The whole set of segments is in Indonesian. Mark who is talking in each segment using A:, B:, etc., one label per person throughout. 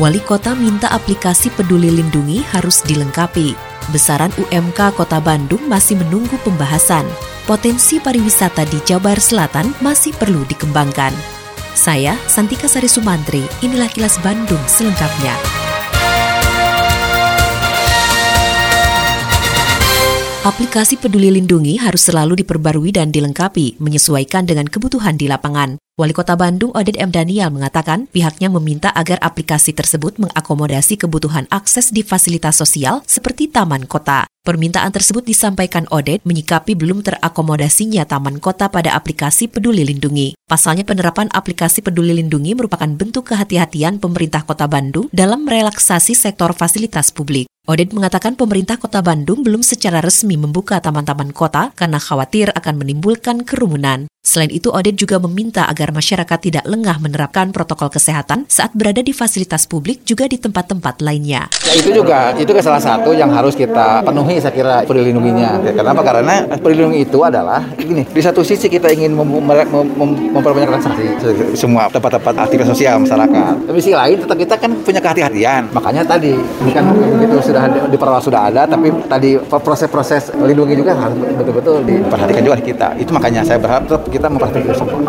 A: Wali Kota minta aplikasi Peduli Lindungi harus dilengkapi. Besaran UMK Kota Bandung masih menunggu pembahasan. Potensi pariwisata di Jabar Selatan masih perlu dikembangkan. Saya, Santika Sari Sumantri, inilah kilas Bandung selengkapnya. Aplikasi Peduli Lindungi harus selalu diperbarui dan dilengkapi, menyesuaikan dengan kebutuhan di lapangan. Wali Kota Bandung Oded M. Daniel mengatakan pihaknya meminta agar aplikasi tersebut mengakomodasi kebutuhan akses di fasilitas sosial seperti taman kota. Permintaan tersebut disampaikan Oded menyikapi belum terakomodasinya taman kota pada aplikasi Peduli Lindungi. Pasalnya penerapan aplikasi Peduli Lindungi merupakan bentuk kehati-hatian pemerintah kota Bandung dalam merelaksasi sektor fasilitas publik. Oded mengatakan pemerintah kota Bandung belum secara resmi membuka taman-taman kota karena khawatir akan menimbulkan kerumunan. Selain itu, Oded juga meminta agar masyarakat tidak lengah menerapkan protokol kesehatan saat berada di fasilitas publik juga di tempat-tempat lainnya.
B: Ya itu juga, itu salah satu yang harus kita penuhi saya kira perlindungannya. Kenapa? Karena perlindungan itu adalah ini. Di satu sisi kita ingin mem mem mem memperbanyak transaksi semua tempat-tempat aktivitas sosial masyarakat. Tapi sisi lain tetap kita kan punya kehati-hatian. Makanya tadi ini kan begitu sudah di sudah ada, tapi tadi proses-proses lindungi juga harus betul-betul diperhatikan juga di kita. Itu makanya saya berharap kita memperhatikan semua.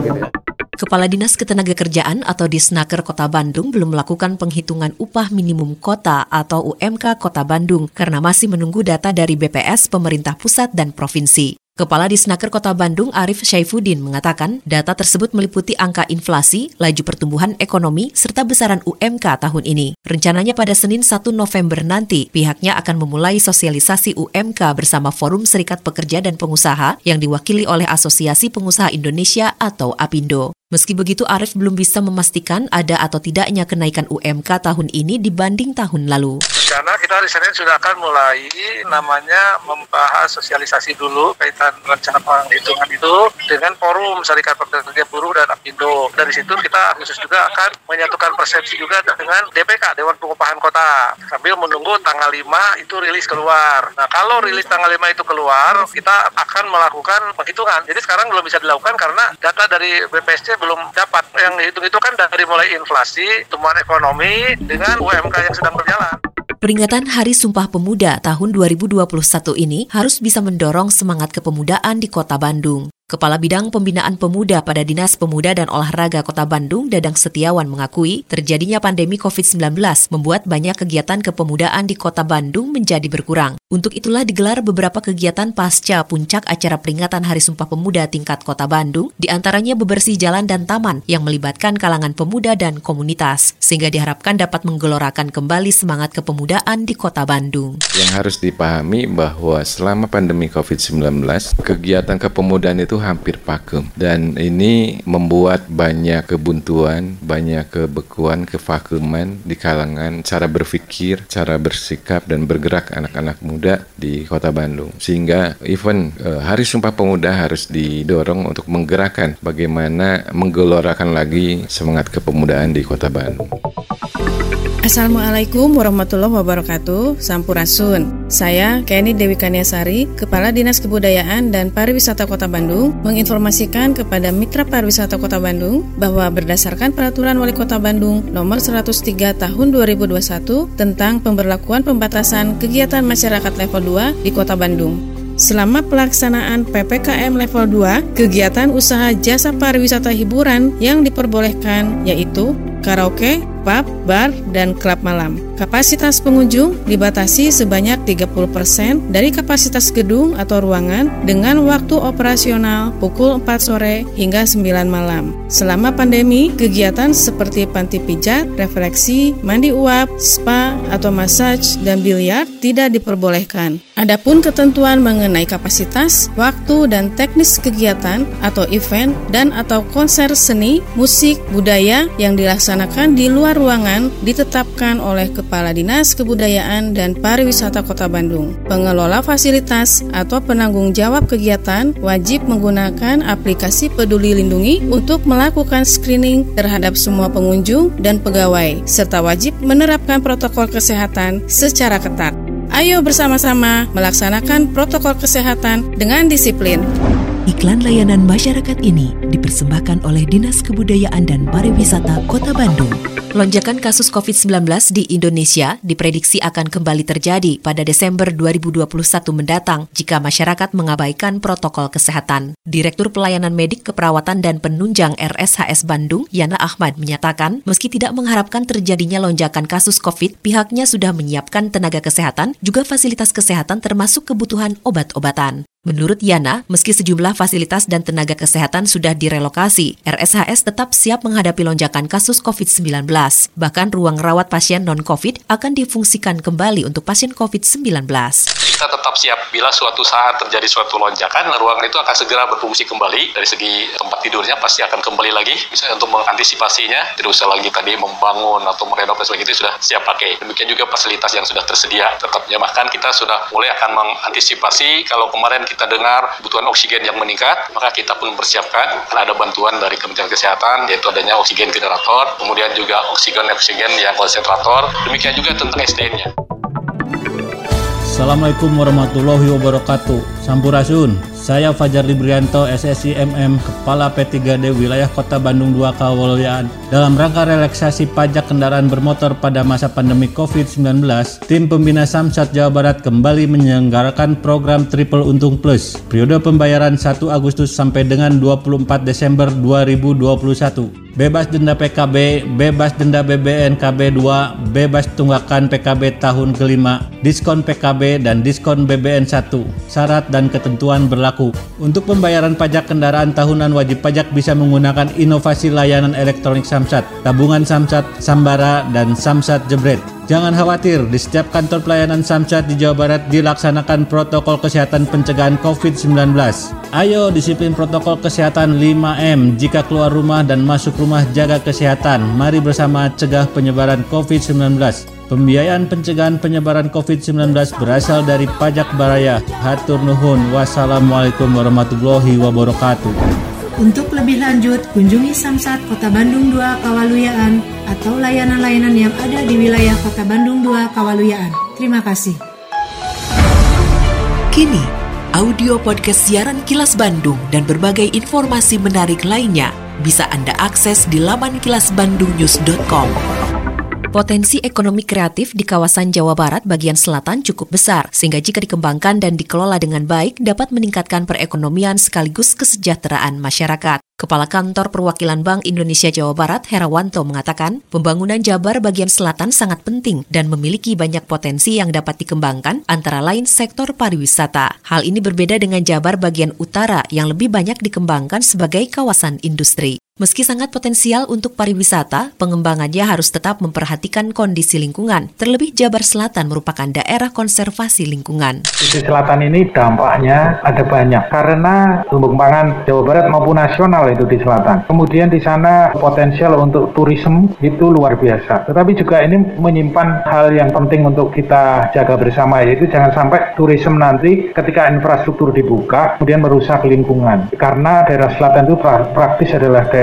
A: Kepala Dinas Ketenagakerjaan atau Disnaker Kota Bandung belum melakukan penghitungan upah minimum kota atau UMK Kota Bandung karena masih menunggu data dari BPS, pemerintah pusat, dan provinsi. Kepala Disnaker Kota Bandung Arif Syaifuddin mengatakan data tersebut meliputi angka inflasi, laju pertumbuhan ekonomi, serta besaran UMK tahun ini. Rencananya pada Senin 1 November nanti, pihaknya akan memulai sosialisasi UMK bersama Forum Serikat Pekerja dan Pengusaha yang diwakili oleh Asosiasi Pengusaha Indonesia atau APindo. Meski begitu, Arif belum bisa memastikan ada atau tidaknya kenaikan UMK tahun ini dibanding tahun lalu.
C: Karena kita hari Senin sudah akan mulai namanya membahas sosialisasi dulu kaitan rencana penghitungan itu dengan forum Serikat Pekerja Buruh dan Apindo. Dari situ kita khusus juga akan menyatukan persepsi juga dengan DPK, Dewan Pengupahan Kota. Sambil menunggu tanggal 5 itu rilis keluar. Nah kalau rilis tanggal 5 itu keluar, kita akan melakukan penghitungan. Jadi sekarang belum bisa dilakukan karena data dari BPSC belum dapat. Yang dihitung itu kan dari mulai inflasi, tumbuhan ekonomi, dengan UMK yang sedang berjalan.
A: Peringatan Hari Sumpah Pemuda tahun 2021 ini harus bisa mendorong semangat kepemudaan di Kota Bandung. Kepala Bidang Pembinaan Pemuda pada Dinas Pemuda dan Olahraga Kota Bandung, Dadang Setiawan mengakui terjadinya pandemi COVID-19 membuat banyak kegiatan kepemudaan di Kota Bandung menjadi berkurang. Untuk itulah digelar beberapa kegiatan pasca puncak acara peringatan Hari Sumpah Pemuda tingkat Kota Bandung, di antaranya bebersih jalan dan taman yang melibatkan kalangan pemuda dan komunitas, sehingga diharapkan dapat menggelorakan kembali semangat kepemudaan di Kota Bandung.
D: Yang harus dipahami bahwa selama pandemi COVID-19, kegiatan kepemudaan itu hampir vakum dan ini membuat banyak kebuntuan, banyak kebekuan, kevakuman di kalangan cara berpikir, cara bersikap dan bergerak anak-anak muda di Kota Bandung. Sehingga event uh, Hari Sumpah Pemuda harus didorong untuk menggerakkan bagaimana menggelorakan lagi semangat kepemudaan di Kota Bandung.
E: Assalamualaikum warahmatullahi wabarakatuh. Sampurasun. Saya Kenny Dewi Kaniasari Kepala Dinas Kebudayaan dan Pariwisata Kota Bandung Menginformasikan kepada Mitra Pariwisata Kota Bandung Bahwa berdasarkan Peraturan Wali Kota Bandung Nomor 103 Tahun 2021 Tentang pemberlakuan pembatasan kegiatan masyarakat level 2 di Kota Bandung. Selama pelaksanaan PPKM level 2, kegiatan usaha jasa pariwisata hiburan yang diperbolehkan yaitu karaoke, pub, bar, dan klub malam. Kapasitas pengunjung dibatasi sebanyak 30% dari kapasitas gedung atau ruangan dengan waktu operasional pukul 4 sore hingga 9 malam. Selama pandemi, kegiatan seperti panti pijat, refleksi, mandi uap, spa, atau massage dan biliar tidak diperbolehkan. Adapun ketentuan mengenai kapasitas, waktu dan teknis kegiatan atau event dan atau konser seni, musik, budaya yang dilaksanakan di luar ruangan ditetapkan oleh Kepala Dinas Kebudayaan dan Pariwisata Kota Bandung. Pengelola fasilitas atau penanggung jawab kegiatan wajib menggunakan aplikasi Peduli Lindungi untuk melakukan screening terhadap semua pengunjung dan pegawai serta wajib menerapkan protokol kesehatan secara ketat. Ayo bersama-sama melaksanakan protokol kesehatan dengan disiplin.
A: Iklan layanan masyarakat ini dipersembahkan oleh Dinas Kebudayaan dan Pariwisata Kota Bandung. Lonjakan kasus COVID-19 di Indonesia diprediksi akan kembali terjadi pada Desember 2021 mendatang jika masyarakat mengabaikan protokol kesehatan. Direktur Pelayanan Medik Keperawatan dan Penunjang RSHS Bandung, Yana Ahmad, menyatakan meski tidak mengharapkan terjadinya lonjakan kasus COVID, pihaknya sudah menyiapkan tenaga kesehatan, juga fasilitas kesehatan termasuk kebutuhan obat-obatan. Menurut Yana, meski sejumlah fasilitas dan tenaga kesehatan sudah direlokasi, RSHS tetap siap menghadapi lonjakan kasus COVID-19. Bahkan ruang rawat pasien non-COVID akan difungsikan kembali untuk pasien COVID-19
F: kita tetap siap bila suatu saat terjadi suatu lonjakan, ruangan itu akan segera berfungsi kembali. Dari segi tempat tidurnya pasti akan kembali lagi. Bisa untuk mengantisipasinya tidak usah lagi tadi membangun atau merenov dan sebagainya itu sudah siap pakai. Demikian juga fasilitas yang sudah tersedia tetapnya bahkan kita sudah mulai akan mengantisipasi kalau kemarin kita dengar kebutuhan oksigen yang meningkat maka kita pun mempersiapkan karena ada bantuan dari Kementerian Kesehatan yaitu adanya oksigen generator kemudian juga oksigen oksigen yang konsentrator demikian juga tentang SDN-nya
G: Assalamualaikum warahmatullahi wabarakatuh. Sampurasun. Saya Fajar Librianto, SSI MM, Kepala P3D Wilayah Kota Bandung 2 Kawalyaan. Dalam rangka relaksasi pajak kendaraan bermotor pada masa pandemi COVID-19, tim pembina Samsat Jawa Barat kembali menyelenggarakan program Triple Untung Plus. Periode pembayaran 1 Agustus sampai dengan 24 Desember 2021 bebas denda PKB, bebas denda BBN KB2, bebas tunggakan PKB tahun kelima, diskon PKB dan diskon BBN 1. Syarat dan ketentuan berlaku. Untuk pembayaran pajak kendaraan tahunan wajib pajak bisa menggunakan inovasi layanan elektronik Samsat, tabungan Samsat, Sambara, dan Samsat Jebret. Jangan khawatir, di setiap kantor pelayanan Samsat di Jawa Barat dilaksanakan protokol kesehatan pencegahan COVID-19. Ayo disiplin protokol kesehatan 5M jika keluar rumah dan masuk rumah jaga kesehatan. Mari bersama cegah penyebaran COVID-19. Pembiayaan pencegahan penyebaran COVID-19 berasal dari pajak baraya. Hatur nuhun. Wassalamualaikum warahmatullahi wabarakatuh.
H: Untuk lebih lanjut, kunjungi Samsat Kota Bandung 2 Kawaluyaan atau layanan-layanan yang ada di wilayah Kota Bandung 2 Kawaluyaan. Terima kasih.
A: Kini, audio podcast siaran Kilas Bandung dan berbagai informasi menarik lainnya bisa Anda akses di laman kilasbandungnews.com. Potensi ekonomi kreatif di kawasan Jawa Barat bagian selatan cukup besar, sehingga jika dikembangkan dan dikelola dengan baik dapat meningkatkan perekonomian sekaligus kesejahteraan masyarakat. Kepala Kantor Perwakilan Bank Indonesia Jawa Barat, Herawanto, mengatakan pembangunan Jabar bagian selatan sangat penting dan memiliki banyak potensi yang dapat dikembangkan, antara lain sektor pariwisata. Hal ini berbeda dengan Jabar bagian utara yang lebih banyak dikembangkan sebagai kawasan industri. Meski sangat potensial untuk pariwisata, pengembangannya harus tetap memperhatikan kondisi lingkungan. Terlebih Jabar Selatan merupakan daerah konservasi lingkungan.
I: Di selatan ini dampaknya ada banyak karena pengembangan Jawa Barat maupun nasional itu di selatan. Kemudian di sana potensial untuk turisme itu luar biasa. Tetapi juga ini menyimpan hal yang penting untuk kita jaga bersama yaitu jangan sampai turisme nanti ketika infrastruktur dibuka kemudian merusak lingkungan. Karena daerah selatan itu praktis adalah daerah